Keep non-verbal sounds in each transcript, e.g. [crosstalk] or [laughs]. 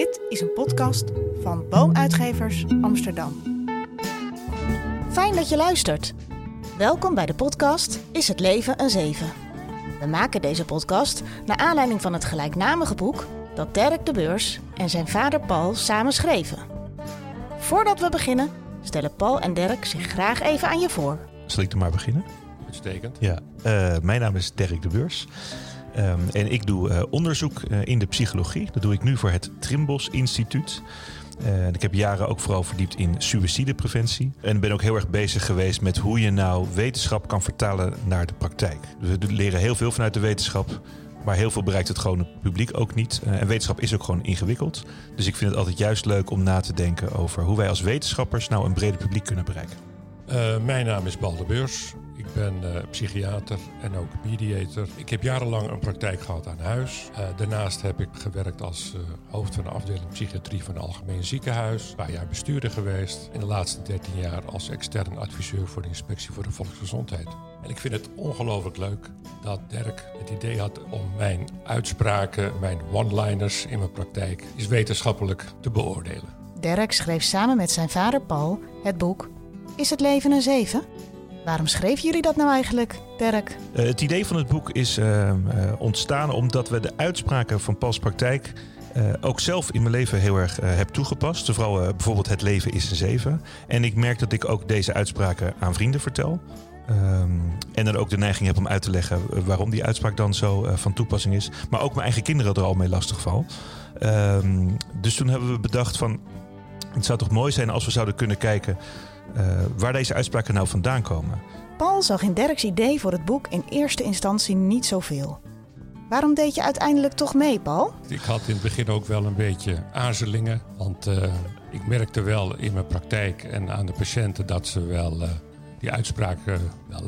Dit is een podcast van Boomuitgevers Amsterdam. Fijn dat je luistert. Welkom bij de podcast Is het leven een zeven? We maken deze podcast naar aanleiding van het gelijknamige boek dat Dirk de Beurs en zijn vader Paul samen schreven. Voordat we beginnen, stellen Paul en Dirk zich graag even aan je voor. Zal ik er maar beginnen? Uitstekend. Ja, uh, mijn naam is Dirk de Beurs. Um, en ik doe uh, onderzoek uh, in de psychologie. Dat doe ik nu voor het Trimbos Instituut. Uh, ik heb jaren ook vooral verdiept in suïcidepreventie. En ben ook heel erg bezig geweest met hoe je nou wetenschap kan vertalen naar de praktijk. We leren heel veel vanuit de wetenschap. Maar heel veel bereikt het gewone publiek ook niet. en wetenschap is ook gewoon ingewikkeld. Dus ik vind het altijd juist leuk om na te denken over hoe wij als wetenschappers nou een breder publiek kunnen bereiken. mijn naam is Balde Beurs. Ik ben uh, psychiater en ook mediator. Ik heb jarenlang een praktijk gehad aan huis. Uh, daarnaast heb ik gewerkt als uh, hoofd van de afdeling psychiatrie van het Algemeen Ziekenhuis. Een paar jaar bestuurder geweest. En de laatste 13 jaar als extern adviseur voor de Inspectie voor de Volksgezondheid. En ik vind het ongelooflijk leuk dat Dirk het idee had om mijn uitspraken, mijn one-liners in mijn praktijk, is wetenschappelijk te beoordelen. Dirk schreef samen met zijn vader Paul het boek Is het leven een zeven? Waarom schreven jullie dat nou eigenlijk, Dirk? Uh, het idee van het boek is uh, uh, ontstaan omdat we de uitspraken van Pauls praktijk ook zelf in mijn leven heel erg heb toegepast. Vooral bijvoorbeeld het leven is een zeven. En ik merk dat ik ook deze uitspraken aan vrienden vertel. Um, en dan ook de neiging heb om uit te leggen waarom die uitspraak dan zo van toepassing is. Maar ook mijn eigen kinderen er al mee lastig val. Um, dus toen hebben we bedacht van... Het zou toch mooi zijn als we zouden kunnen kijken uh, waar deze uitspraken nou vandaan komen. Paul zag in Dirks idee voor het boek in eerste instantie niet zoveel. Waarom deed je uiteindelijk toch mee, Paul? Ik had in het begin ook wel een beetje aarzelingen. Want uh, ik merkte wel in mijn praktijk en aan de patiënten dat ze wel uh, die uitspraken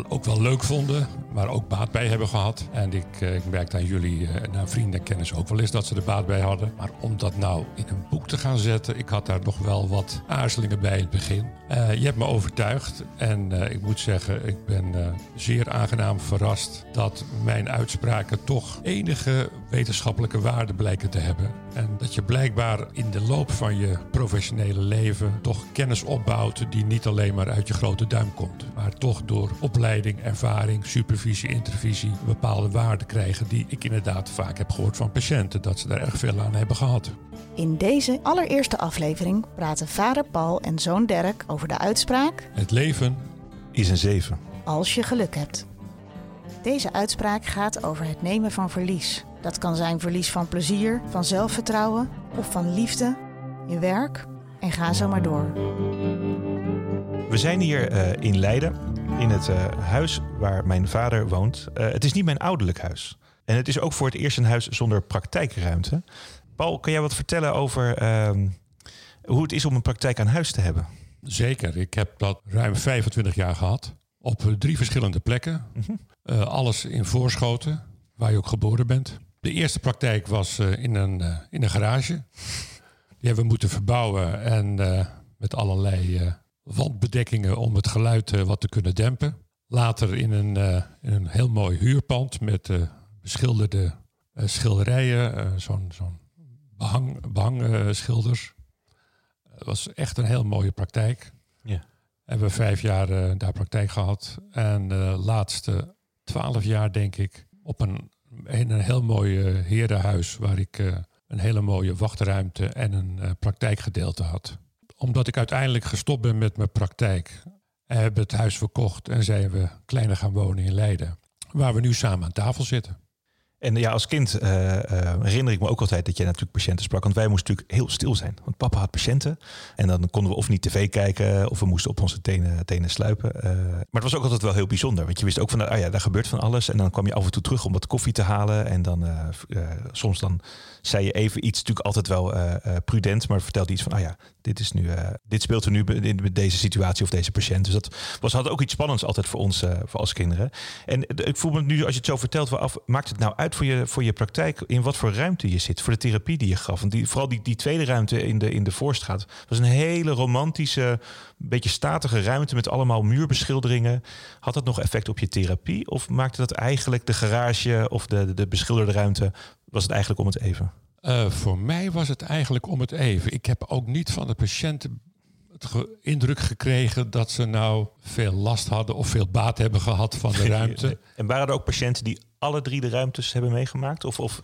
ook wel leuk vonden, maar ook baat bij hebben gehad. En ik, uh, ik aan jullie en aan vrienden en kennis ook wel eens dat ze er baat bij hadden. Maar om dat nou in een boek te gaan zetten, ik had daar nog wel wat aarzelingen bij in het begin. Uh, je hebt me overtuigd en ik moet zeggen, ik ben zeer aangenaam verrast dat mijn uitspraken toch enige wetenschappelijke waarde blijken te hebben. En dat je blijkbaar in de loop van je professionele leven toch kennis opbouwt die niet alleen maar uit je grote duim komt, maar toch door opleiding, ervaring, supervisie, intervisie bepaalde waarden krijgen die ik inderdaad vaak heb gehoord van patiënten dat ze daar erg veel aan hebben gehad. In deze allereerste aflevering praten vader Paul en zoon Dirk over de uitspraak: Het leven is een zeven. Als je geluk hebt. Deze uitspraak gaat over het nemen van verlies. Dat kan zijn verlies van plezier, van zelfvertrouwen of van liefde, in werk en ga zo maar door. We zijn hier uh, in Leiden, in het uh, huis waar mijn vader woont. Uh, het is niet mijn ouderlijk huis. En het is ook voor het eerst een huis zonder praktijkruimte. Paul, kan jij wat vertellen over ehm, hoe het is om een praktijk aan huis te hebben? Zeker. Ik heb dat ruim 25 jaar gehad. Op drie verschillende plekken. Uh, alles in Voorschoten, waar je ook geboren bent. De eerste praktijk was in, een, in een garage. Die hebben we moeten verbouwen en met allerlei wandbedekkingen om het geluid wat te kunnen dempen. Later in een, in een heel mooi huurpand met beschilderde schilderijen, zo'n zo'n behang, behangschilders. Het was echt een heel mooie praktijk. Ja. Hebben we vijf jaar daar praktijk gehad. En de laatste twaalf jaar, denk ik, op een, in een heel mooi herenhuis... waar ik een hele mooie wachtruimte en een praktijkgedeelte had. Omdat ik uiteindelijk gestopt ben met mijn praktijk... hebben we het huis verkocht en zijn we kleiner gaan wonen in Leiden. Waar we nu samen aan tafel zitten. En ja, als kind uh, uh, herinner ik me ook altijd dat jij natuurlijk patiënten sprak. Want wij moesten natuurlijk heel stil zijn. Want papa had patiënten. En dan konden we of niet tv kijken of we moesten op onze tenen, tenen sluipen. Uh, maar het was ook altijd wel heel bijzonder. Want je wist ook van, ah ja, daar gebeurt van alles. En dan kwam je af en toe terug om wat koffie te halen. En dan soms dan zei je even iets, natuurlijk altijd wel prudent. Maar vertelde iets van, ah ja, dit, is nu, dit speelt er nu in deze situatie of deze patiënt. Dus dat was, had ook iets spannends altijd voor ons, voor als kinderen. En ik voel me nu, als je het zo vertelt, wel af, maakt het nou uit voor je, voor je praktijk in wat voor ruimte je zit, voor de therapie die je gaf. Want die, vooral die, die tweede ruimte in de, in de Voorstraat was een hele romantische, beetje statige ruimte met allemaal muurbeschilderingen. Had dat nog effect op je therapie? Of maakte dat eigenlijk de garage of de, de, de beschilderde ruimte, was het eigenlijk om het even? Uh, voor mij was het eigenlijk om het even. Ik heb ook niet van de patiënten het ge indruk gekregen dat ze nou veel last hadden of veel baat hebben gehad van de [laughs] ruimte. En waren er ook patiënten die alle drie de ruimtes hebben meegemaakt? Of, of,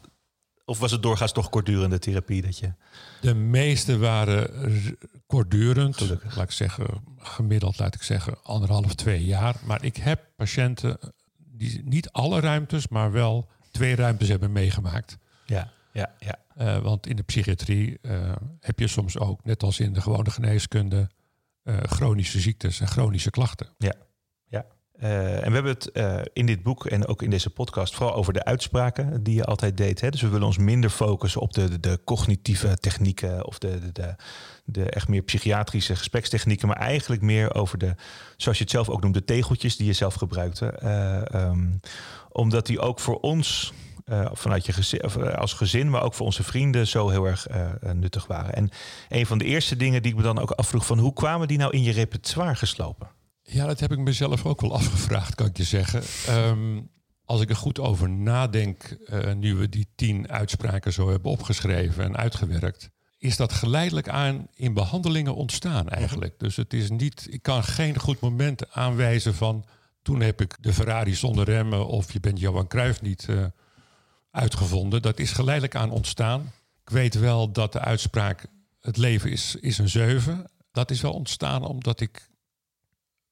of was het doorgaans toch kortdurende therapie dat je. De meeste waren kortdurend. Gelukkig. Laat ik zeggen, gemiddeld, laat ik zeggen, anderhalf, twee jaar. Maar ik heb patiënten die niet alle ruimtes, maar wel twee ruimtes hebben meegemaakt. Ja, ja, ja. Uh, want in de psychiatrie uh, heb je soms ook, net als in de gewone geneeskunde, uh, chronische ziektes en chronische klachten. Ja, ja. en we hebben het in dit boek en ook in deze podcast vooral over de uitspraken die je altijd deed. Hè? Dus we willen ons minder focussen op de, de, cognitieve technieken of de, de, de, echt meer psychiatrische gesprekstechnieken, maar eigenlijk meer over de, zoals je het zelf ook noemt, de tegeltjes die je zelf gebruikte. Um, omdat die ook voor ons vanuit je gezin, als gezin, maar ook voor onze vrienden zo heel erg nuttig waren. En een van de eerste dingen die ik me dan ook afvroeg van hoe kwamen die nou in je repertoire geslopen? Ja, dat heb ik mezelf ook wel [laughs] afgevraagd, kan ik je zeggen. Um, als ik er goed over nadenk, nu we die tien uitspraken zo hebben opgeschreven en uitgewerkt, is dat geleidelijk aan in behandelingen ontstaan eigenlijk. Dus het is niet, ik kan geen goed moment aanwijzen van toen heb ik de Ferrari zonder remmen of je bent Johan Cruijff niet uitgevonden. Dat is geleidelijk aan ontstaan. Ik weet wel dat de uitspraak het leven is, is een zeven. Dat is wel ontstaan omdat ik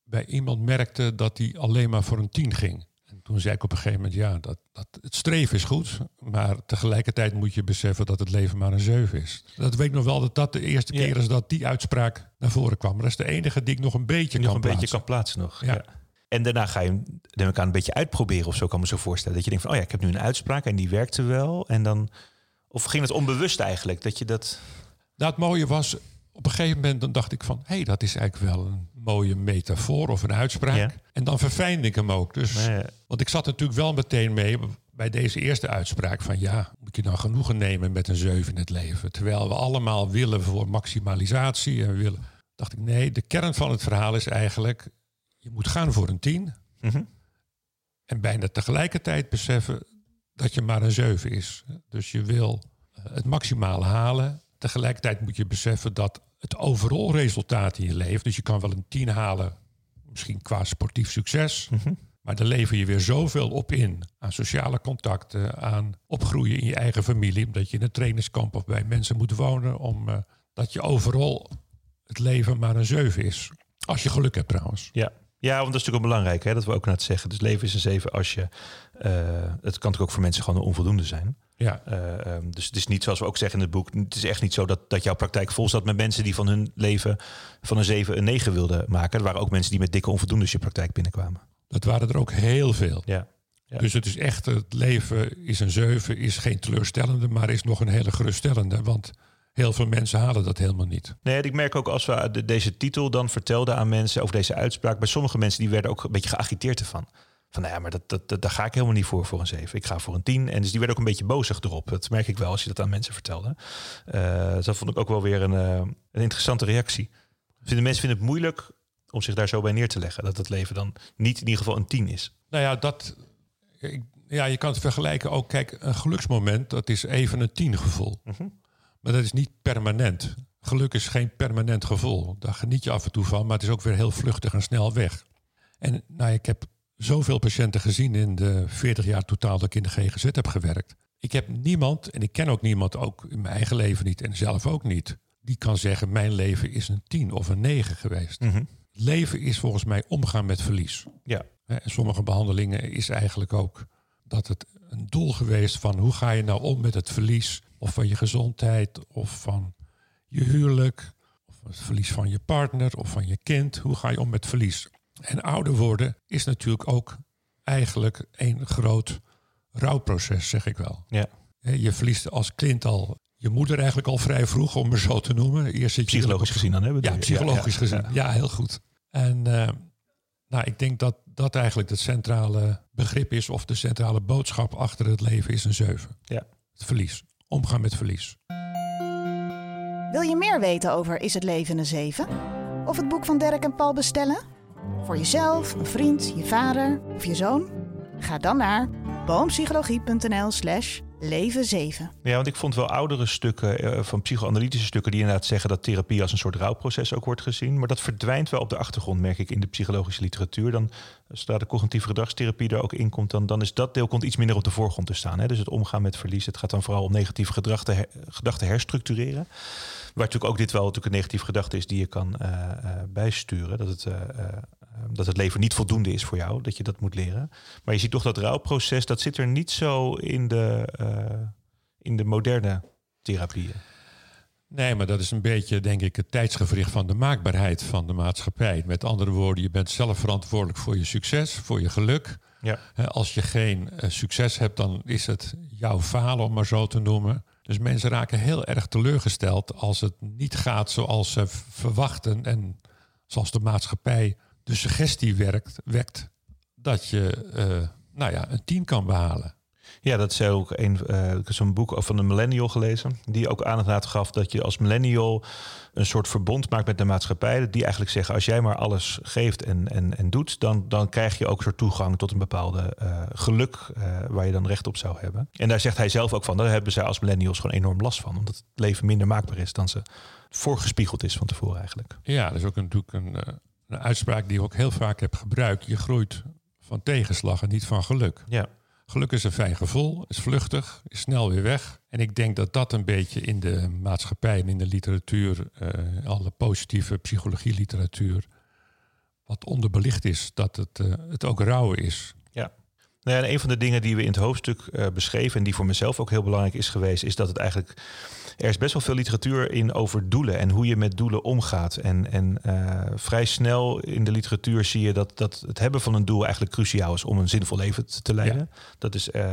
bij iemand merkte dat hij alleen maar voor een tien ging. En toen zei ik op een gegeven moment, ja, dat, dat, het streven is goed, maar tegelijkertijd moet je beseffen dat het leven maar een zeven is. Dat weet ik nog wel dat dat de eerste keer is dat die uitspraak naar voren kwam. Maar dat is de enige die ik nog een beetje nog kan een plaatsen. beetje kan plaatsen nog. ja. En daarna ga je hem neem ik aan, een beetje uitproberen of zo, kan me zo voorstellen. Dat je denkt van, oh ja, ik heb nu een uitspraak en die werkte wel. En dan, of ging het onbewust eigenlijk, dat je dat... Nou, het mooie was, op een gegeven moment dan dacht ik van... hé, hey, dat is eigenlijk wel een mooie metafoor of een uitspraak. Ja. En dan verfijnde ik hem ook. Dus. Want ik zat natuurlijk wel meteen mee bij deze eerste uitspraak van... ja, moet je dan genoegen nemen met een zeven in het leven? Terwijl we allemaal willen voor maximalisatie en we willen... dacht ik, nee, de kern van het verhaal is eigenlijk... je moet gaan voor een tien... Mm -hmm. En bijna tegelijkertijd beseffen dat je maar een 7 is. Dus je wil eh, het maximale halen. Tegelijkertijd moet je beseffen dat het overal resultaat in je leven. Dus je kan wel een 10 halen, misschien qua sportief succes. Mm -hmm. Maar daar lever je weer zoveel op in. Aan sociale contacten, aan opgroeien in je eigen familie. Omdat je in een trainingskamp of bij mensen moet wonen. Om, uh, dat je overal het leven maar een 7 is. Als je geluk hebt trouwens. Ja, ja, want dat is natuurlijk ook belangrijk, hè, dat we ook naar het zeggen. Dus leven is een zeven als je... Uh, het kan natuurlijk ook voor mensen gewoon een onvoldoende zijn. Ja. Uh, um, dus het is niet zoals we ook zeggen in het boek... het is echt niet zo dat, dat jouw praktijk vol staat met mensen... die van hun leven van een zeven een negen wilden maken. Er waren ook mensen die met dikke onvoldoendes je praktijk binnenkwamen. Dat waren er ook heel veel. Ja. Ja. Dus het is echt, het leven is een zeven, is geen teleurstellende, maar is nog een hele geruststellende. Want heel veel mensen halen dat helemaal niet. Nee, ik merk ook als we de, deze titel dan vertelden aan mensen over deze uitspraak, bij sommige mensen die werden ook een beetje geagiteerd ervan. Van nou ja, maar dat, dat, dat, daar ga ik helemaal niet voor voor een 7. Ik ga voor een 10. En dus die werden ook een beetje bozig erop. Dat merk ik wel als je dat aan mensen vertelde. Uh, dus dat vond ik ook wel weer een, uh, een interessante reactie. Vinden mensen vinden het moeilijk om zich daar zo bij neer te leggen. Dat het leven dan niet in ieder geval een 10 is. Nou ja, dat, ja, je kan het vergelijken ook. Kijk, een geluksmoment, dat is even een 10 gevoel. -huh. Maar dat is niet permanent. Geluk is geen permanent gevoel. Daar geniet je af en toe van, maar het is ook weer heel vluchtig en snel weg. En nou, ik heb zoveel patiënten gezien in de 40 jaar totaal dat ik in de GGZ heb gewerkt. Ik heb niemand, en ik ken ook niemand, ook in mijn eigen leven niet en zelf ook niet, die kan zeggen: Mijn leven is een 10 of een 9 geweest. Mm -hmm. Leven is volgens mij omgaan met verlies. Ja. En sommige behandelingen is eigenlijk ook dat het een doel geweest van hoe ga je nou om met het verlies of van je gezondheid of van je huwelijk of het verlies van je partner of van je kind. Hoe ga je om met verlies? En ouder worden is natuurlijk ook eigenlijk een groot rouwproces, zeg ik wel. Ja. Je verliest als kind al je moeder eigenlijk al vrij vroeg, om me zo te noemen. Eerst zit je psychologisch gezien dan hebben. Ja, psychologisch ja, ja, gezien. Ja. ja, heel goed. En uh, nou, ik denk dat dat eigenlijk het centrale begrip is, of de centrale boodschap achter het leven is een zeven. Ja. Het verlies. Omgaan met verlies. Wil je meer weten over Is het leven een zeven? Of het boek van Dirk en Paul bestellen? Voor jezelf, een vriend, je vader of je zoon? Ga dan naar boompsychologie.nl slash Leven 7. Ja, want ik vond wel oudere stukken eh, van psychoanalytische stukken die inderdaad zeggen dat therapie als een soort rouwproces ook wordt gezien. Maar dat verdwijnt wel op de achtergrond, merk ik, in de psychologische literatuur. Dan, zodra de cognitieve gedragstherapie er ook in komt, dan, dan is dat deel komt iets minder op de voorgrond te staan. Hè? Dus het omgaan met verlies. Het gaat dan vooral om negatieve gedachten, gedachten herstructureren. Waar natuurlijk ook dit wel natuurlijk een negatieve gedachte is die je kan bijsturen. Dat het, dat het leven niet voldoende is voor jou, dat je dat moet leren. Maar je ziet toch dat rouwproces, dat zit er niet zo in de, in de moderne therapieën. Nee, maar dat is een beetje, denk ik, het tijdsgevricht van de maakbaarheid van de maatschappij. Met andere woorden, je bent zelf verantwoordelijk voor je succes, voor je geluk. Ja. Als je geen succes hebt, dan is het jouw falen, om maar zo te noemen. Dus mensen raken heel erg teleurgesteld als het niet gaat zoals ze verwachten en zoals de maatschappij de suggestie werkt, wekt dat je uh, nou ja, een tien kan behalen. Ja, dat is ook een, uh, zo'n boek van een millennial gelezen. Die ook aan het laten gaf dat je als millennial een soort verbond maakt met de maatschappij. Die eigenlijk zeggen, als jij maar alles geeft en, en, en doet, dan, dan krijg je ook soort toegang tot een bepaalde uh, geluk uh, waar je dan recht op zou hebben. En daar zegt hij zelf ook van, daar hebben zij als millennials gewoon enorm last van. Omdat het leven minder maakbaar is dan ze voorgespiegeld is van tevoren eigenlijk. Ja, dat is ook natuurlijk een, een uitspraak die ik ook heel vaak heb gebruikt. Je groeit van tegenslag en niet van geluk. Ja. Geluk is een fijn gevoel, is vluchtig, is snel weer weg. En ik denk dat dat een beetje in de maatschappij en in de literatuur, uh, alle positieve psychologie-literatuur, wat onderbelicht is. Dat het, uh, het ook rouw is. Nou ja, en een van de dingen die we in het hoofdstuk uh, beschreven, en die voor mezelf ook heel belangrijk is geweest, is dat het eigenlijk er is best wel veel literatuur in over doelen en hoe je met doelen omgaat. En, en uh, vrij snel in de literatuur zie je dat, dat het hebben van een doel eigenlijk cruciaal is om een zinvol leven te leiden. Ja. Dat is, uh,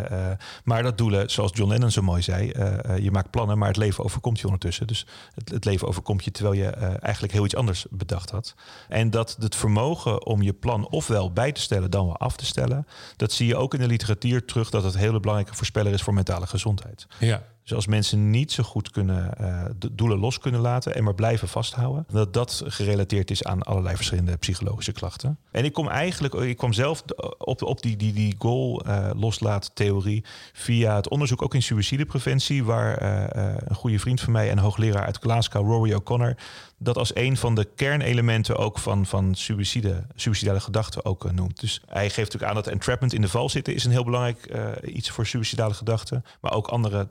maar dat doelen, zoals John Lennon zo mooi zei, je maakt plannen, maar het leven overkomt je ondertussen. Dus het, het leven overkomt je terwijl je eigenlijk heel iets anders bedacht had. En dat het vermogen om je plan ofwel bij te stellen dan wel af te stellen, dat zie je ook in de literatuur terug dat het een hele belangrijke voorspeller is voor mentale gezondheid. Ja. Dus als mensen niet zo goed kunnen uh, de doelen los kunnen laten en maar blijven vasthouden, dat dat gerelateerd is aan allerlei verschillende psychologische klachten. En ik kom eigenlijk, ik kwam zelf op, op die, die, die goal uh, loslaat theorie via het onderzoek ook in suïcidepreventie, waar uh, een goede vriend van mij en hoogleraar uit Glasgow, Rory O'Connor, dat als een van de kernelementen ook van, van suïcide, suïcidale gedachten ook noemt. Dus hij geeft natuurlijk aan dat entrapment in de val zitten is een heel belangrijk iets voor suïcidale gedachten. Maar ook andere,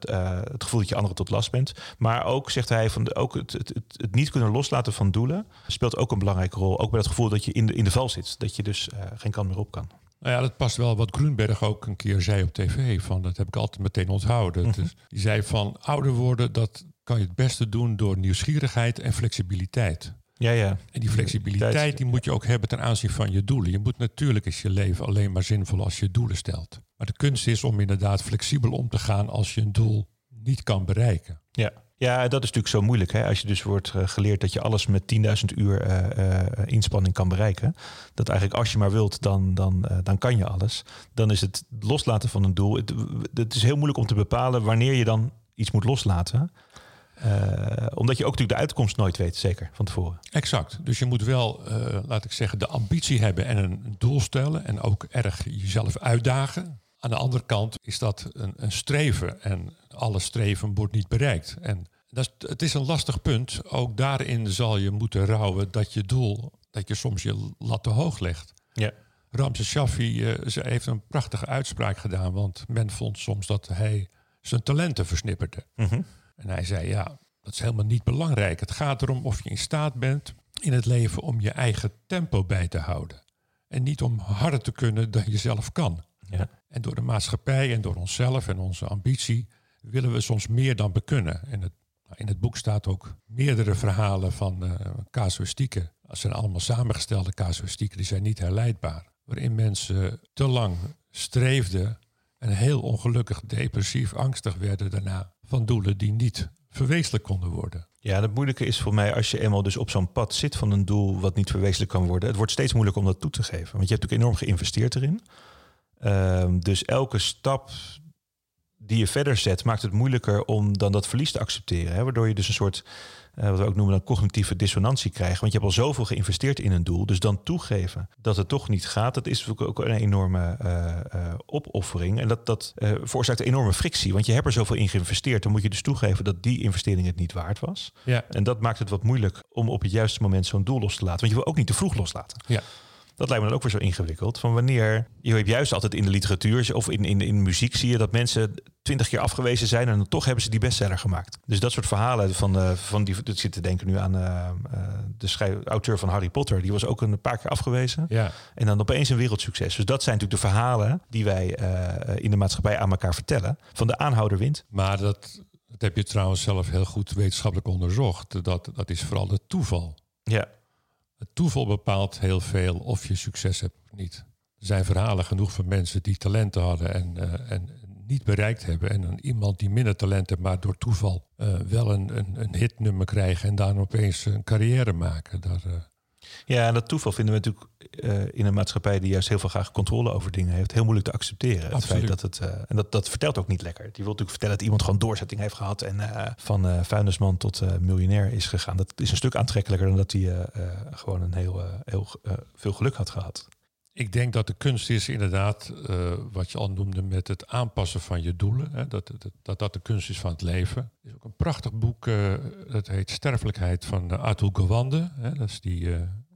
het gevoel dat je anderen tot last bent. Maar ook, zegt hij, van de, ook het, het, het, het, niet kunnen loslaten van doelen speelt ook een belangrijke rol. Ook bij het gevoel dat je in de, in de val zit. Dat je dus geen kant meer op kan. Nou ja, dat past wel wat Grunberg ook een keer zei op tv. Van, dat heb ik altijd meteen onthouden. Mm-hmm. Dus die zei van ouder worden, dat kan je het beste doen door nieuwsgierigheid en flexibiliteit. Ja, ja. En die flexibiliteit die moet je ook hebben ten aanzien van je doelen. Je moet natuurlijk is je leven alleen maar zinvol als je doelen stelt. Maar de kunst is om inderdaad flexibel om te gaan als je een doel niet kan bereiken. Ja. Ja, dat is natuurlijk zo moeilijk. Hè? Als je dus wordt geleerd dat je alles met 10.000 uur uh, uh, inspanning kan bereiken. Dat eigenlijk als je maar wilt, dan, dan, uh, dan kan je alles. Dan is het loslaten van een doel. Het, het is heel moeilijk om te bepalen wanneer je dan iets moet loslaten. Omdat je ook natuurlijk de uitkomst nooit weet, zeker van tevoren. Exact. Dus je moet wel, laat ik zeggen, de ambitie hebben en een doel stellen. En ook erg jezelf uitdagen. Aan de andere kant is dat een, een streven. En alle streven wordt niet bereikt. En dat is, het is een lastig punt. Ook daarin zal je moeten rouwen dat je doel, dat je soms je lat te hoog legt. Ja. Ramses Shaffi uh, heeft een prachtige uitspraak gedaan. Want men vond soms dat hij zijn talenten versnipperde. Mm -hmm. En hij zei, ja, dat is helemaal niet belangrijk. Het gaat erom of je in staat bent in het leven om je eigen tempo bij te houden. En niet om harder te kunnen dan je zelf kan. Ja. En door de maatschappij en door onszelf en onze ambitie willen we soms meer dan we kunnen. En het, in het boek staat ook meerdere verhalen van uh, casuïstieken. Dat zijn allemaal samengestelde casuïstieken, die zijn niet herleidbaar. Waarin mensen te lang streefden en heel ongelukkig, depressief, angstig werden daarna van doelen die niet verwezenlijk konden worden. Ja, het moeilijke is voor mij als je eenmaal dus op zo'n pad zit van een doel wat niet verwezenlijk kan worden. Het wordt steeds moeilijker om dat toe te geven. Want je hebt natuurlijk enorm geïnvesteerd erin. Uh, dus elke stap die je verder zet, maakt het moeilijker om dan dat verlies te accepteren. Hè? Waardoor je dus een soort, uh, wat we ook noemen, een cognitieve dissonantie krijgt. Want je hebt al zoveel geïnvesteerd in een doel. Dus dan toegeven dat het toch niet gaat, dat is natuurlijk ook een enorme uh, uh, opoffering. En dat, dat veroorzaakt een enorme frictie. Want je hebt er zoveel in geïnvesteerd. Dan moet je dus toegeven dat die investering het niet waard was. Ja. En dat maakt het wat moeilijk om op het juiste moment zo'n doel los te laten. Want je wil ook niet te vroeg loslaten. Ja. Dat lijkt me dan ook weer zo ingewikkeld. Van wanneer. Je hebt juist altijd in de literatuur of in, in, in muziek zie je dat mensen twintig keer afgewezen zijn en dan toch hebben ze die bestseller gemaakt. Dus dat soort verhalen van, uh, van die. Dat zit te denken nu aan uh, uh, de schrijf, auteur van Harry Potter. Die was ook een paar keer afgewezen. Ja. En dan opeens een wereldsucces. Dus dat zijn natuurlijk de verhalen die wij in de maatschappij aan elkaar vertellen. Van de aanhouder wint. Maar dat, dat heb je trouwens zelf heel goed wetenschappelijk onderzocht. Dat, dat is vooral het toeval. Ja. Het toeval bepaalt heel veel of je succes hebt of niet. Er zijn verhalen genoeg van mensen die talenten hadden en, uh, en niet bereikt hebben. En dan iemand die minder talent maar door toeval uh, wel een, een, een hitnummer krijgen en dan opeens een carrière maken. Daar, uh... Ja, en dat toeval vinden we natuurlijk in een maatschappij die juist heel veel graag controle over dingen heeft, heel moeilijk te accepteren. Het feit dat het, en dat, dat vertelt ook niet lekker. Die wil natuurlijk vertellen dat iemand gewoon doorzetting heeft gehad en van vuilnisman tot miljonair is gegaan. Dat is een stuk aantrekkelijker dan dat hij gewoon een heel, heel veel geluk had gehad. Ik denk dat de kunst is inderdaad, uh, wat je al noemde, met het aanpassen van je doelen. Hè, dat, dat, dat dat de kunst is van het leven. Er is ook een prachtig boek, uh, dat heet Sterfelijkheid van Atul Gawande. Hè, dat is die,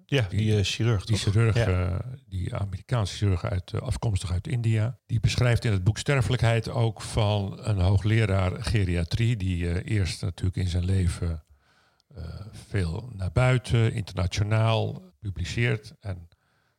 ja, die, die chirurg. Die toch? chirurg, Ja. die Amerikaanse chirurg uit, afkomstig uit India. Die beschrijft in het boek Sterfelijkheid ook van een hoogleraar geriatrie. Die eerst natuurlijk in zijn leven veel naar buiten, internationaal publiceert. En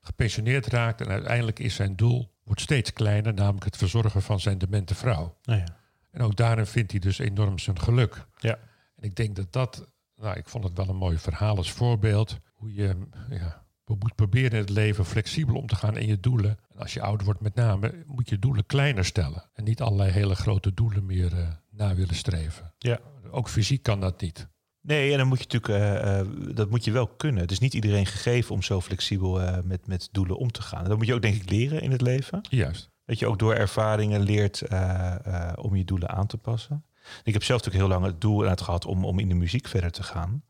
gepensioneerd raakt en uiteindelijk is zijn doel wordt steeds kleiner, namelijk het verzorgen van zijn demente vrouw. Nou ja. En ook daarin vindt hij dus enorm zijn geluk. Ja. En ik denk dat dat, nou, ik vond het wel een mooi verhaal als voorbeeld, hoe je ja, moet proberen in het leven flexibel om te gaan in je doelen. En als je ouder wordt met name, moet je doelen kleiner stellen. En niet allerlei hele grote doelen meer uh, na willen streven. Ja. Ook fysiek kan dat niet. Nee, en dan moet je natuurlijk, uh, uh, dat moet je wel kunnen. Het is niet iedereen gegeven om zo flexibel uh, met, met doelen om te gaan. En dat moet je ook denk ik leren in het leven. Juist. Dat je ook door ervaringen leert om je doelen aan te passen. Ik heb zelf natuurlijk heel lang het doel uit gehad om, om in de muziek verder te gaan.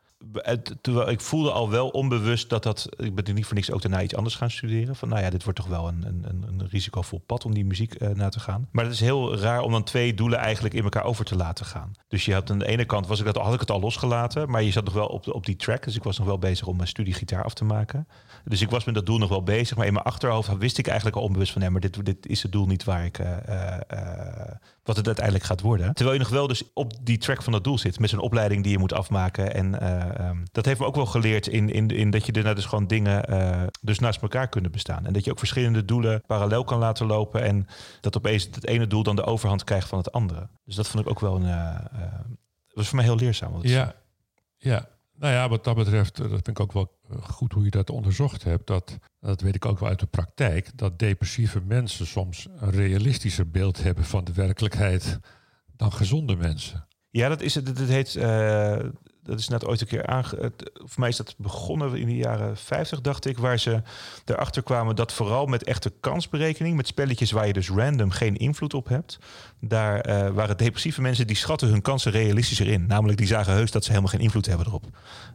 Terwijl ik voelde al wel onbewust dat dat. Ik ben er niet voor niks ook daarna iets anders gaan studeren. Van nou ja, dit wordt toch wel een, een, een risicovol pad om die muziek uh, na te gaan. Maar het is heel raar om dan twee doelen eigenlijk in elkaar over te laten gaan. Dus je had aan de ene kant was ik dat, had ik het al losgelaten, maar je zat nog wel op, op die track. Dus ik was nog wel bezig om mijn studie gitaar af te maken. Dus ik was met dat doel nog wel bezig. Maar in mijn achterhoofd wist ik eigenlijk al onbewust van nee, maar dit, dit is het doel niet waar ik. Uh, uh, wat het uiteindelijk gaat worden. Terwijl je nog wel dus op die track van dat doel zit. Met zo'n opleiding die je moet afmaken. En uh, um, dat heeft me ook wel geleerd in, in, in dat je daarna dus gewoon dingen uh, dus naast elkaar kunnen bestaan. En dat je ook verschillende doelen parallel kan laten lopen. En dat opeens het ene doel dan de overhand krijgt van het andere. Dus dat vond ik ook wel een. Uh, was voor mij heel leerzaam. Ja, ja. Nou ja, wat dat betreft, dat vind ik ook wel goed hoe je dat onderzocht hebt. Dat, dat weet ik ook wel uit de praktijk. Dat depressieve mensen soms een realistischer beeld hebben van de werkelijkheid dan gezonde mensen. Ja, dat is het. Het heet. Uh, dat is net ooit een keer aange. Voor mij is dat begonnen in de jaren 50, dacht ik, waar ze erachter kwamen dat vooral met echte kansberekening, met spelletjes waar je dus random geen invloed op hebt, daar uh, waren depressieve mensen die schatten hun kansen realistischer in. Namelijk die zagen heus dat ze helemaal geen invloed hebben erop.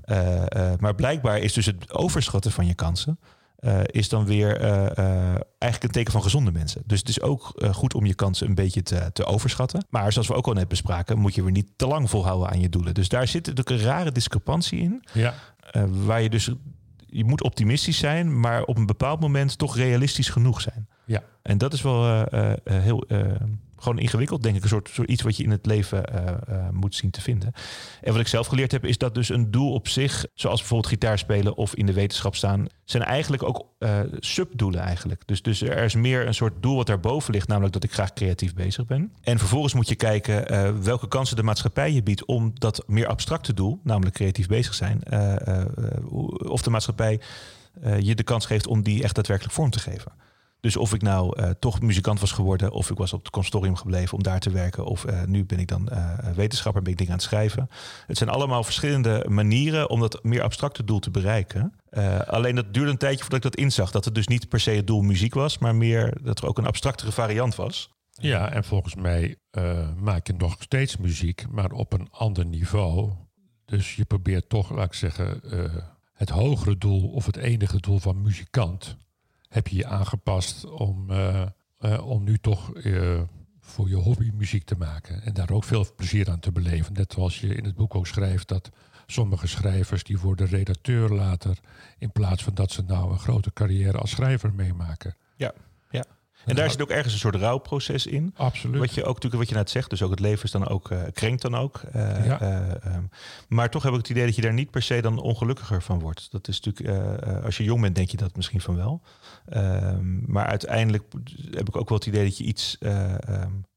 Uh, uh, maar blijkbaar is dus het overschatten van je kansen. Uh, is dan weer uh, uh, eigenlijk een teken van gezonde mensen. Dus het is ook goed om je kansen een beetje te, te, overschatten. Maar zoals we ook al net bespraken, moet je weer niet te lang volhouden aan je doelen. Dus daar zit natuurlijk een rare discrepantie in. Ja. waar je dus, je moet optimistisch zijn, maar op een bepaald moment toch realistisch genoeg zijn. Ja. En dat is wel heel gewoon ingewikkeld, denk ik. Een soort, iets wat je in het leven uh, uh, moet zien te vinden. En wat ik zelf geleerd heb, is dat dus een doel op zich, zoals bijvoorbeeld gitaar spelen of in de wetenschap staan, zijn eigenlijk ook uh, subdoelen eigenlijk. Dus, dus er is meer een soort doel wat daarboven ligt, namelijk dat ik graag creatief bezig ben. En vervolgens moet je kijken welke kansen de maatschappij je biedt om dat meer abstracte doel, namelijk creatief bezig zijn, of de maatschappij je de kans geeft om die echt daadwerkelijk vorm te geven. Dus of ik nou uh, toch muzikant was geworden, of ik was op het consortium gebleven om daar te werken, of uh, nu ben ik dan uh, wetenschapper, ben ik dingen aan het schrijven. Het zijn allemaal verschillende manieren om dat meer abstracte doel te bereiken. alleen dat duurde een tijdje voordat ik dat inzag, dat het dus niet per se het doel muziek was, maar meer dat er ook een abstractere variant was. Ja, en volgens mij maak je nog steeds muziek, maar op een ander niveau. Dus je probeert toch, laat ik zeggen, het hogere doel of het enige doel van muzikant heb je je aangepast om, uh, om nu toch voor je hobby muziek te maken. En daar ook veel plezier aan te beleven. Net zoals je in het boek ook schrijft dat sommige schrijvers die worden redacteur later, in plaats van dat ze nou een grote carrière als schrijver meemaken. Ja. En daar zit ook ergens een soort rouwproces in. Absoluut. Wat je ook natuurlijk wat je net zegt, dus ook het leven is dan ook uh, krenkt dan ook. Uh, ja. uh, um, maar toch heb ik het idee dat je daar niet per se dan ongelukkiger van wordt. Dat is natuurlijk, als je jong bent, denk je dat misschien van wel. Ehm, maar uiteindelijk heb ik ook wel het idee dat je iets. Um,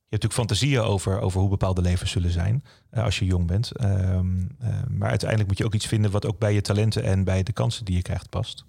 je hebt natuurlijk fantasieën over, over hoe bepaalde levens zullen zijn als je jong bent. maar uiteindelijk moet je ook iets vinden wat ook bij je talenten en bij de kansen die je krijgt past.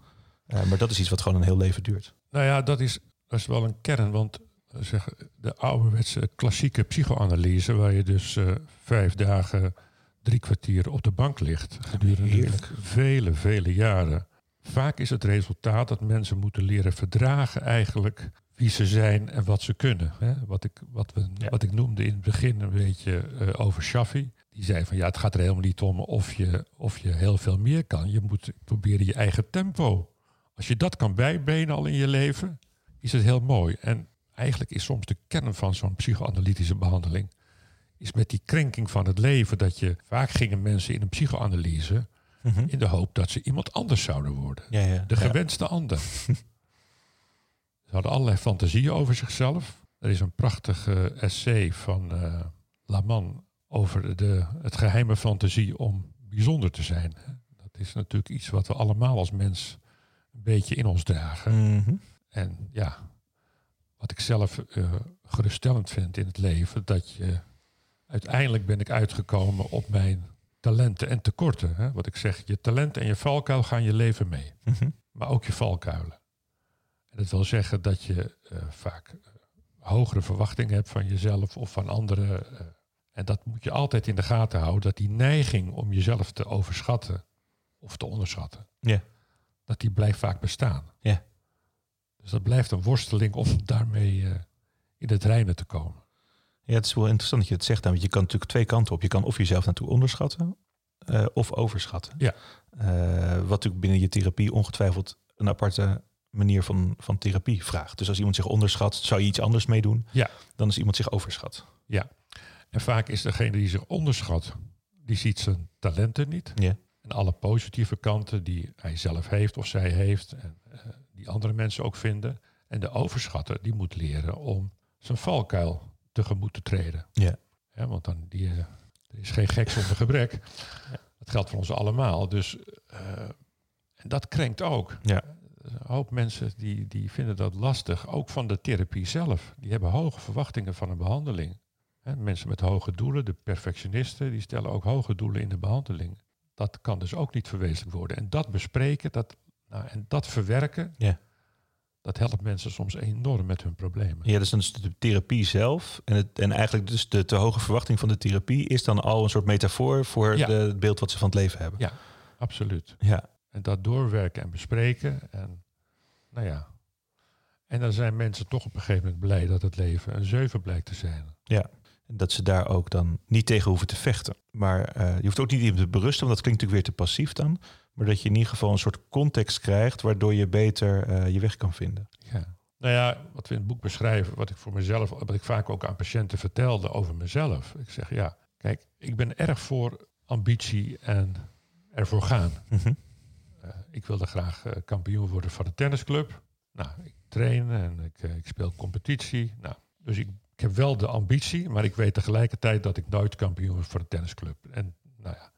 maar dat is iets wat gewoon een heel leven duurt. Nou ja, dat is dat is wel een kern, want eh, zeg, de ouderwetse klassieke psychoanalyse, waar je dus uh, vijf dagen, drie kwartier op de bank ligt, gedurende Heerlijk. vele, vele jaren. Vaak is het resultaat dat mensen moeten leren verdragen eigenlijk wie ze zijn en wat ze kunnen. Hè? Wat, ik, wat, we, ja. wat ik noemde in het begin een beetje uh, over Shaffi. Die zei van ja, het gaat er helemaal niet om of je, of je heel veel meer kan. Je moet proberen je eigen tempo. Als je dat kan bijbenen al in je leven, is het heel mooi. En eigenlijk is soms de kern van zo'n psychoanalytische behandeling... is met die krenking van het leven... dat je vaak gingen mensen in een psychoanalyse... Mhm. in de hoop dat ze iemand anders zouden worden. Ja, ja, de gewenste ja. ander. [laughs] ze hadden allerlei fantasieën over zichzelf. Er is een prachtige essay van uh, Laman over de, het geheime fantasie om bijzonder te zijn. Dat is natuurlijk iets wat we allemaal als mens een beetje in ons dragen. Mm -hmm. En ja, wat ik zelf uh, geruststellend vind in het leven, dat je uiteindelijk ben ik uitgekomen op mijn talenten en tekorten. Hè? Wat ik zeg, je talent en je valkuil gaan je leven mee. Mm -hmm. Maar ook je valkuilen. En dat wil zeggen dat je uh, vaak uh, hogere verwachtingen hebt van jezelf of van anderen. en dat moet je altijd in de gaten houden, dat die neiging om jezelf te overschatten of te onderschatten, yeah. dat die blijft vaak bestaan. Yeah. Dus dat blijft een worsteling om daarmee uh, in het reinen te komen. Ja, het is wel interessant dat je het zegt. Want je kan natuurlijk twee kanten op. Je kan of jezelf naartoe onderschatten uh, of overschatten. Ja. Uh, wat natuurlijk binnen je therapie ongetwijfeld een aparte manier van, van therapie vraagt. Dus als iemand zich onderschat, zou je iets anders mee doen ja. dan als iemand zich overschat. Ja. En vaak is degene die zich onderschat, die ziet zijn talenten niet. Ja. En alle positieve kanten die hij zelf heeft of zij heeft. En, die andere mensen ook vinden. En de overschatter die moet leren om zijn valkuil tegemoet te treden. Ja. ja want dan die, uh, er is geen gek zonder gebrek. Ja. Dat geldt voor ons allemaal. Dus uh, en dat krenkt ook. Ja. Een hoop mensen die, die vinden dat lastig, ook van de therapie zelf. Die hebben hoge verwachtingen van een behandeling. He, mensen met hoge doelen, de perfectionisten, die stellen ook hoge doelen in de behandeling. Dat kan dus ook niet verwezenlijk worden. En dat bespreken, dat nou, en dat verwerken, ja. dat helpt mensen soms enorm met hun problemen. Ja, dus dan is de therapie zelf. En, het, en eigenlijk dus de te hoge verwachting van de therapie is dan al een soort metafoor voor ja. de, het beeld wat ze van het leven hebben. Ja, absoluut. Ja. En dat doorwerken en bespreken. En nou ja. En dan zijn mensen toch op een gegeven moment blij dat het leven een zeven blijkt te zijn. Ja. En dat ze daar ook dan niet tegen hoeven te vechten. Maar uh, je hoeft ook niet iemand te berusten, want dat klinkt natuurlijk weer te passief dan. Maar dat je in ieder geval een soort context krijgt waardoor je beter uh, je weg kan vinden. Ja. Nou ja, wat we in het boek beschrijven, wat ik voor mezelf, wat ik vaak ook aan patiënten vertelde over mezelf. Ik zeg ja, kijk, ik ben erg voor ambitie en ervoor gaan. Mm -hmm. uh, ik wilde graag uh, kampioen worden van de tennisclub. Nou, ik train en ik, ik speel competitie. Nou, dus ik, ik, heb wel de ambitie, maar ik weet tegelijkertijd dat ik nooit kampioen word voor de tennisclub. En, nou ja,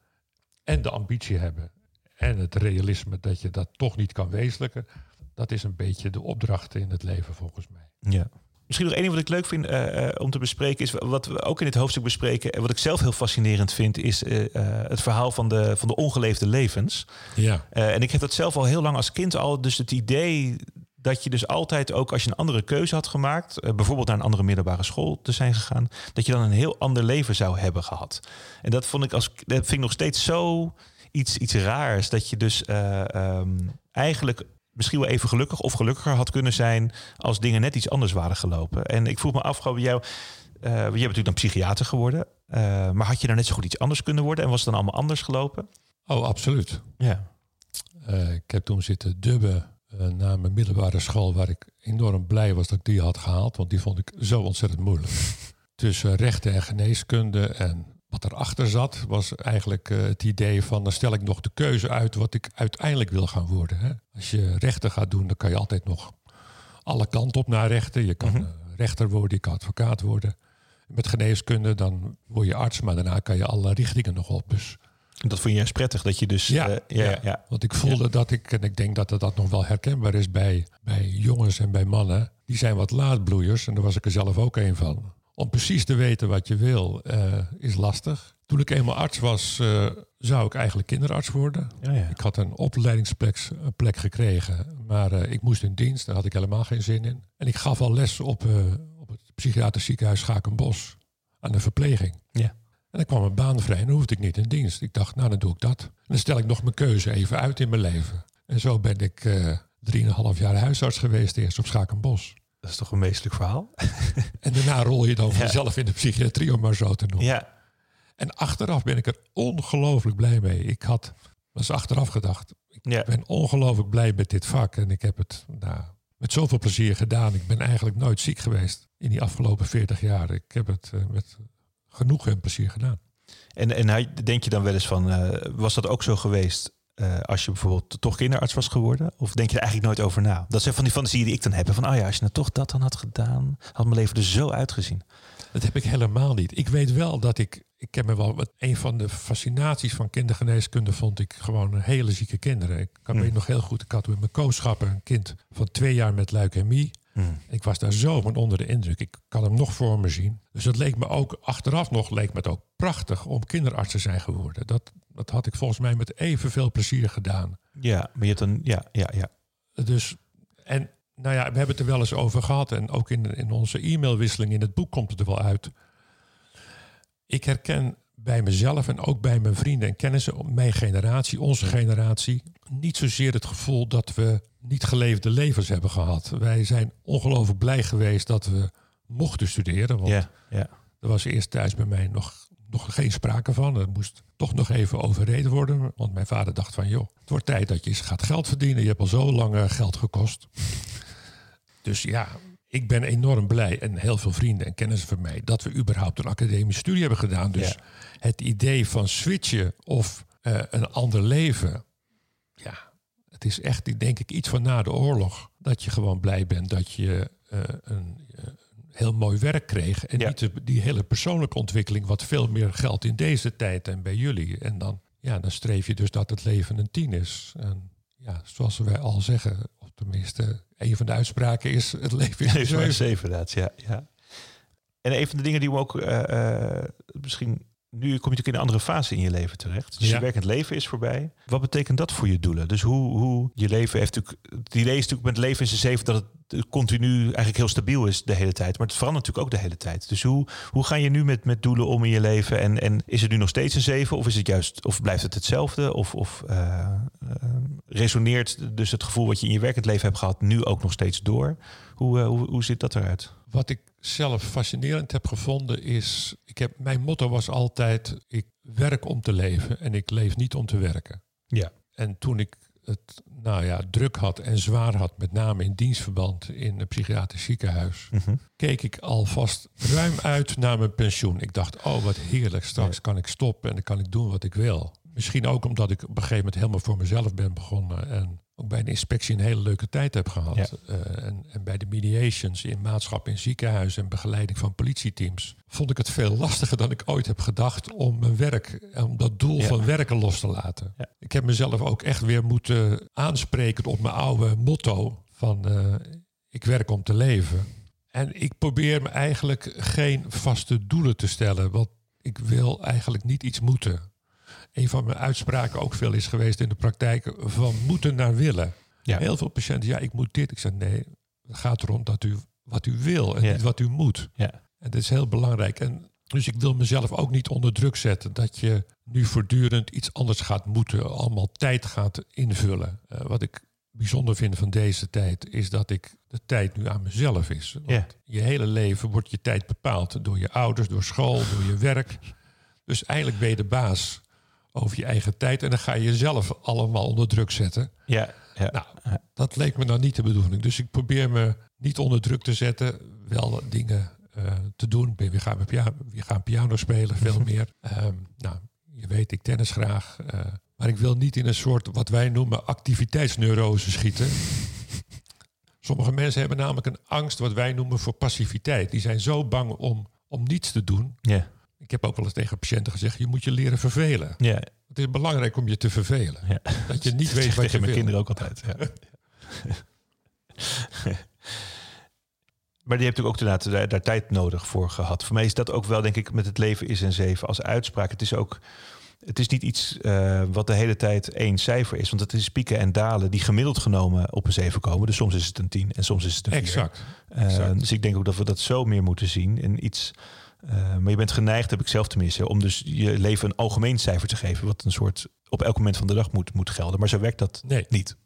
en de ambitie hebben en het realisme dat je dat toch niet kan wezenlijken. Dat is een beetje de opdracht in het leven volgens mij. Ja. Misschien nog één ding wat ik leuk vind uh, uh, om te bespreken is wat we ook in het hoofdstuk bespreken en wat ik zelf heel fascinerend vind is uh, het verhaal van de, van de ongeleefde levens. Ja. en ik heb dat zelf al heel lang als kind al, dus het idee dat je dus altijd ook als je een andere keuze had gemaakt, bijvoorbeeld naar een andere middelbare school te zijn gegaan, dat je dan een heel ander leven zou hebben gehad. En dat vond ik als dat vind ik nog steeds zo iets, iets raars. Dat je dus uh, um, eigenlijk misschien wel even gelukkig of gelukkiger had kunnen zijn als dingen net iets anders waren gelopen. En ik vroeg me af, bij jou, uh, je bent natuurlijk dan psychiater geworden, uh, maar had je nou net zo goed iets anders kunnen worden en was het dan allemaal anders gelopen? Oh, absoluut. Ja. Uh, ik heb toen zitten dubben na mijn middelbare school, waar ik enorm blij was dat ik die had gehaald, want die vond ik zo ontzettend moeilijk. [laughs] Tussen rechten en geneeskunde en wat erachter zat, was eigenlijk uh, het idee van dan stel ik nog de keuze uit wat ik uiteindelijk wil gaan worden. Hè? Als je rechten gaat doen, dan kan je altijd nog alle kanten op naar rechten. Je kan mm -hmm. rechter worden, je kan advocaat worden. Met geneeskunde, dan word je arts, maar daarna kan je alle richtingen nog op. Dus dat vond je juist prettig, dat je dus... Ja, uh, ja, ja, ja, want ik voelde ja. dat ik, en ik denk dat dat nog wel herkenbaar is bij, bij jongens en bij mannen, die zijn wat laatbloeiers, en daar was ik er zelf ook een van. Om precies te weten wat je wil, uh, is lastig. Toen ik eenmaal arts was, uh, zou ik eigenlijk kinderarts worden. Ja, ja. Ik had een opleidingsplek plek gekregen, maar uh, ik moest in dienst. Daar had ik helemaal geen zin in. En ik gaf al les op, op het psychiatrisch ziekenhuis Schakenbos aan de verpleging. Ja. En dan kwam een baan vrij en dan hoefde ik niet in dienst. Ik dacht, nou dan doe ik dat. En dan stel ik nog mijn keuze even uit in mijn leven. En zo ben ik drieënhalf jaar huisarts geweest eerst op Schakenbos. Dat is toch een meestelijk verhaal? [laughs] En daarna rol je dan vanzelf in de psychiatrie, om maar zo te noemen. Ja. En achteraf ben ik er ongelooflijk blij mee. Ik had, dat is achteraf gedacht, ik Ja. ben ongelooflijk blij met dit vak. En ik heb het nou, met zoveel plezier gedaan. Ik ben eigenlijk nooit ziek geweest in die afgelopen 40 jaar. Ik heb het uh, met genoeg en plezier gedaan. En, en hij- denk je dan wel eens van, eh, was dat ook zo geweest eh, als je bijvoorbeeld toch kinderarts was geworden? Of denk je er eigenlijk nooit over na? Dat zijn van die fantasieën die ik dan heb. Van, oh ja, als je nou toch dat dan had gedaan, had mijn leven er zo uitgezien. Dat heb ik helemaal niet. Ik weet wel dat ik. Ik heb me wel. Een van de fascinaties van kindergeneeskunde vond ik gewoon hele zieke kinderen. Ik kan Hmm. weet nog heel goed. Ik had in mijn kooschappen een kind van twee jaar met leukemie. Ik was daar zo van onder de indruk. Ik kan hem nog voor me zien. Dus het leek me ook, achteraf nog, leek me het ook prachtig om kinderarts te zijn geworden. Dat, dat had ik volgens mij met evenveel plezier gedaan. Ja, maar je hebt dan, ja, ja, ja. Dus, en nou ja, we hebben het er wel eens over gehad. En ook in, in onze e-mailwisseling in het boek komt het er wel uit. Ik herken bij mezelf en ook bij mijn vrienden en kennissen, mijn generatie, onze generatie, niet zozeer het gevoel dat we niet geleefde levens hebben gehad. Wij zijn ongelooflijk blij geweest dat we mochten studeren. Want ja, ja. er was eerst thuis bij mij nog, nog geen sprake van. Er moest toch nog even overreden worden. Want mijn vader dacht van, joh, het wordt tijd dat je eens gaat geld verdienen. Je hebt al zo lang eh, geld gekost. Dus ja, ik ben enorm blij en heel veel vrienden en kennissen van mij... dat we überhaupt een academische studie hebben gedaan. Dus Ja. het idee van switchen of eh, een ander leven... ja, het is echt, denk ik, iets van na de oorlog. Dat je gewoon blij bent dat je eh, een, eh, heel mooi werk kreeg. En Ja. niet de- die hele persoonlijke ontwikkeling, wat veel meer geldt in deze tijd en bij jullie. En dan, ja, dan streef je dus dat het leven een tien is. En ja, zoals wij al zeggen, of tenminste, een van de uitspraken is: het leven is een zeven. Ja, ja. En een van de dingen die we ook eh, eh, misschien. Nu kom je natuurlijk in een andere fase in je leven terecht. Dus Ja. je werkend leven is voorbij. Wat betekent dat voor je doelen? Dus hoe, hoe je leven heeft natuurlijk. Het idee is natuurlijk met het leven in zijn zeven dat het continu eigenlijk heel stabiel is de hele tijd. Maar het verandert natuurlijk ook de hele tijd. Dus hoe, hoe ga je nu met, met doelen om in je leven? En, en is het nu nog steeds een zeven? Of is het juist, of blijft het hetzelfde? Of, of eh, eh, resoneert dus het gevoel wat je in je werkend leven hebt gehad nu ook nog steeds door? Hoe, eh, hoe, hoe ziet dat eruit? Wat ik zelf fascinerend heb gevonden is, ik heb, mijn motto was altijd, ik werk om te leven en ik leef niet om te werken. Ja. En toen ik het nou ja, druk had en zwaar had, met name in dienstverband in een psychiatrisch ziekenhuis, keek ik alvast ruim uit naar mijn pensioen. Ik dacht, oh wat heerlijk, straks kan ik stoppen en dan kan ik doen wat ik wil. Misschien ook omdat ik op een gegeven moment helemaal voor mezelf ben begonnen en ook bij de inspectie een hele leuke tijd heb gehad. Ja. Eh, en, en bij de mediations in maatschap in ziekenhuizen en begeleiding van politieteams vond ik het veel [laughs] lastiger dan ik ooit heb gedacht om mijn werk, om dat doel Ja. van werken los te laten. Ja. Ik heb mezelf ook echt weer moeten aanspreken op mijn oude motto van eh, ik werk om te leven. En ik probeer me eigenlijk geen vaste doelen te stellen, want ik wil eigenlijk niet iets moeten. Een van mijn uitspraken ook veel is geweest in de praktijk van moeten naar willen. Ja. Heel veel patiënten, ja, ik moet dit. Ik zeg nee, het gaat erom dat u wat u wil en Ja. niet wat u moet. Ja. En dat is heel belangrijk. En dus ik wil mezelf ook niet onder druk zetten dat je nu voortdurend iets anders gaat moeten, allemaal tijd gaat invullen. Eh, wat ik bijzonder vind van deze tijd is dat ik de tijd nu aan mezelf is. Want Ja. Je hele leven wordt je tijd bepaald door je ouders, door school, door je werk. Dus eigenlijk ben je de baas over je eigen tijd en dan ga je jezelf allemaal onder druk zetten. Ja, ja. Nou, dat leek me dan niet de bedoeling. Dus ik probeer me niet onder druk te zetten, wel dingen eh, te doen. Weer gaan, met pia- weer gaan piano spelen, veel [laughs] meer. Ehm, nou, je weet, ik tennis graag. eh, maar ik wil niet in een soort, wat wij noemen, activiteitsneurose schieten. Sommige mensen hebben namelijk een angst, wat wij noemen voor passiviteit. Die zijn zo bang om, om niets te doen. ja. Ik heb ook wel eens tegen patiënten gezegd, je moet je leren vervelen. ja. Het is belangrijk om je te vervelen. ja. Dat je niet Dat weet wat je tegen mijn wil. kinderen ook altijd. Ja. maar die hebt natuurlijk ook inderdaad daar, daar tijd nodig voor gehad. Voor mij is dat ook wel, denk ik, met het leven is een zeven als uitspraak. Het is ook, het is niet iets eh, wat de hele tijd één cijfer is. Want het is pieken en dalen die gemiddeld genomen op een zeven komen. Dus soms is het een tien en soms is het een vier. Exact. Eh, exact. dus ik denk ook dat we dat zo meer moeten zien. En iets, eh, maar je bent geneigd, heb ik zelf tenminste, om dus je leven een algemeen cijfer te geven. Wat een soort op elk moment van de dag moet, moet gelden. Maar zo werkt dat Nee. niet.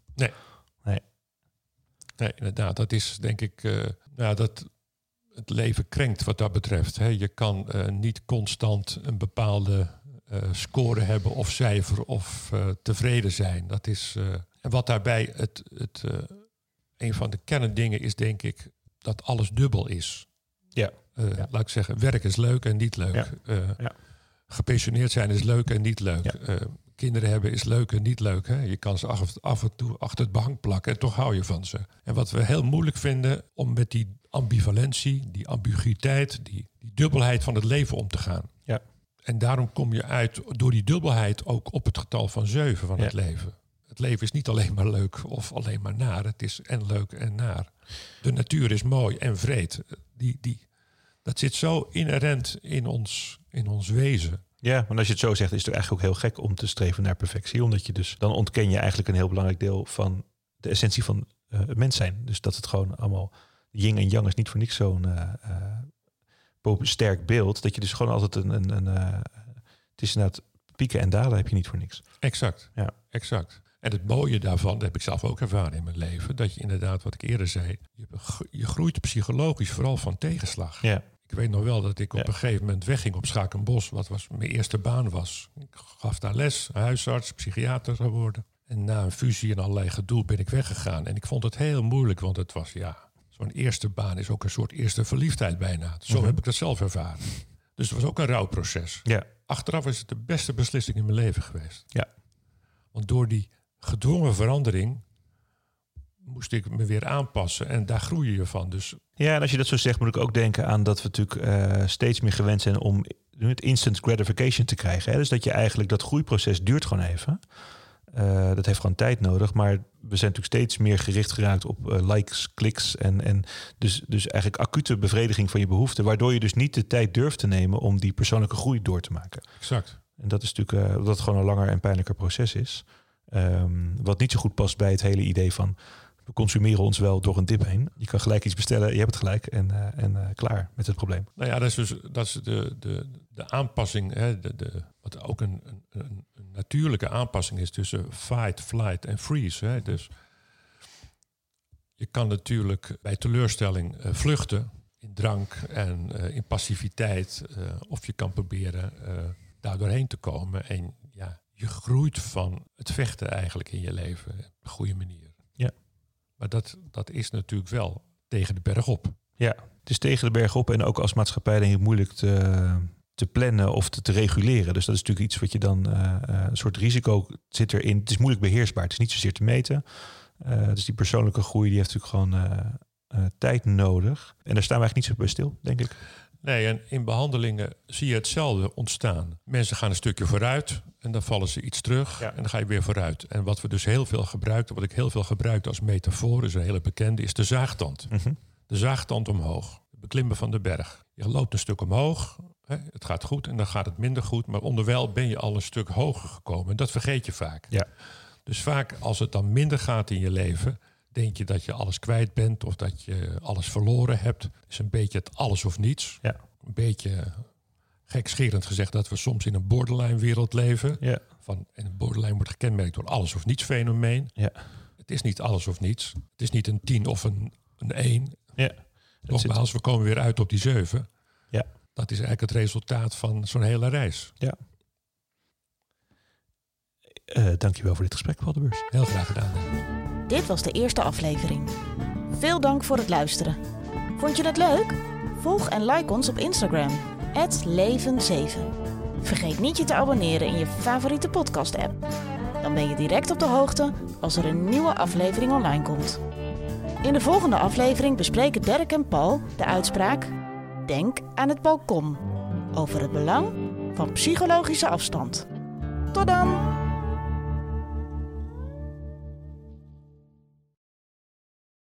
Nee, inderdaad. Dat is denk ik eh, nou, dat het leven krenkt wat dat betreft. Hè. Je kan eh, niet constant een bepaalde score hebben of cijfer of tevreden zijn. Dat is, en wat daarbij het, het, een van de kerndingen is, denk ik, dat alles dubbel is. Ja. Eh, Ja. Laat ik zeggen, werk is leuk en niet leuk. Ja. Eh, Ja. Gepensioneerd zijn is leuk en niet leuk. Eh, kinderen hebben is leuk en niet leuk. Hè? Je kan ze af, af en toe achter het behang plakken en toch hou je van ze. En wat we heel moeilijk vinden om met die ambivalentie, die ambiguïteit, die, die dubbelheid van het leven om te gaan. Ja. En daarom kom je uit door die dubbelheid ook op het getal van zeven van het leven. Het leven is niet alleen maar leuk of alleen maar naar. Het is en leuk en naar. De natuur is mooi en vreed. Die, die, dat zit zo inherent in ons, in ons wezen. Ja, maar als je het zo zegt, is het eigenlijk ook heel gek om te streven naar perfectie. Omdat je dus, dan ontken je eigenlijk een heel belangrijk deel van de essentie van eh, het mens zijn. Dus dat het gewoon allemaal yin en yang is niet voor niks zo'n eh, eh, sterk beeld. Dat je dus gewoon altijd een, een, een het is inderdaad pieken en dalen heb je niet voor niks. Exact. Ja. exact. En het mooie daarvan, dat heb ik zelf ook ervaren in mijn leven, dat je inderdaad, wat ik eerder zei, je groeit psychologisch vooral van tegenslag. Ja, Ik weet nog wel dat ik op een gegeven moment wegging op Schakenbos, wat was mijn eerste baan was. Ik gaf daar les, huisarts, psychiater geworden. En na een fusie en allerlei gedoe ben ik weggegaan. En ik vond het heel moeilijk, want het was ja, zo'n eerste baan is ook een soort eerste verliefdheid bijna. Zo Mhm. heb ik dat zelf ervaren. Dus het was ook een rouwproces. ja, Achteraf is het de beste beslissing in mijn leven geweest. Ja. Want door die gedwongen verandering moest ik me weer aanpassen. En daar groei je van. Dus Ja, en als je dat zo zegt, moet ik ook denken aan dat we natuurlijk eh, steeds meer gewend zijn om het instant gratification te krijgen. Hè? Dus dat je eigenlijk dat groeiproces duurt gewoon even. Eh, dat heeft gewoon tijd nodig. Maar we zijn natuurlijk steeds meer gericht geraakt op eh, likes, kliks en, en dus, dus eigenlijk acute bevrediging van je behoeften. Waardoor je dus niet de tijd durft te nemen om die persoonlijke groei door te maken. exact. En dat is natuurlijk dat het gewoon een langer en pijnlijker proces is. Ehm, wat niet zo goed past bij het hele idee van we consumeren ons wel door een dip heen. Je kan gelijk iets bestellen, je hebt het gelijk en, eh, en eh, klaar met het probleem. Nou ja, dat is dus dat is de, de, de aanpassing. Hè, de, de, wat ook een, een, een, natuurlijke aanpassing is tussen fight, flight en freeze. Hè. Dus je kan natuurlijk bij teleurstelling eh, vluchten in drank en in passiviteit. of je kan proberen daar doorheen te komen. En ja, je groeit van het vechten eigenlijk in je leven op een goede manier. Maar dat, dat is natuurlijk wel tegen de berg op. Ja, het is tegen de berg op en ook als maatschappij denk ik moeilijk te, te plannen of te, reguleren. Dus dat is natuurlijk iets wat je dan, eh, eh, een soort risico zit erin. Het is moeilijk beheersbaar, het is niet zozeer te meten. Eh, dus die persoonlijke groei die heeft natuurlijk gewoon tijd nodig. En daar staan we eigenlijk niet zo bij stil, denk ik. Nee, en in behandelingen zie je hetzelfde ontstaan. Mensen gaan een stukje vooruit en dan vallen ze iets terug Ja. en dan ga je weer vooruit. En wat we dus heel veel gebruiken, wat ik heel veel gebruik als metafoor, is een hele bekende, is de zaagtand. Mhm. De zaagtand omhoog, het beklimmen van de berg. Je loopt een stuk omhoog, hè, het gaat goed en dan gaat het minder goed, maar onderwijl ben je al een stuk hoger gekomen. En dat vergeet je vaak. Ja. Dus vaak als het dan minder gaat in je leven, denk je dat je alles kwijt bent of dat je alles verloren hebt. Het is een beetje het alles of niets. Ja. Een beetje gekscherend gezegd dat we soms in een borderline wereld leven. Ja. Van, en een borderline wordt gekenmerkt door alles of niets fenomeen. Ja. Het is niet alles of niets. Het is niet een 10 of een, een 1. Ja. Nogmaals, we komen weer uit op die 7. Ja. Dat is eigenlijk het resultaat van zo'n hele reis. Ja. Uh, dankjewel voor dit gesprek, Paul de Beurs. Heel graag gedaan. Dit was de eerste aflevering. Veel dank voor het luisteren. Vond je het leuk? Volg en like ons op Instagram. Leven7. Vergeet niet je te abonneren in je favoriete podcast-app. Dan ben je direct op de hoogte als er een nieuwe aflevering online komt. In de volgende aflevering bespreken Dirk en Paul de uitspraak Denk aan het balkon over het belang van psychologische afstand. Tot dan!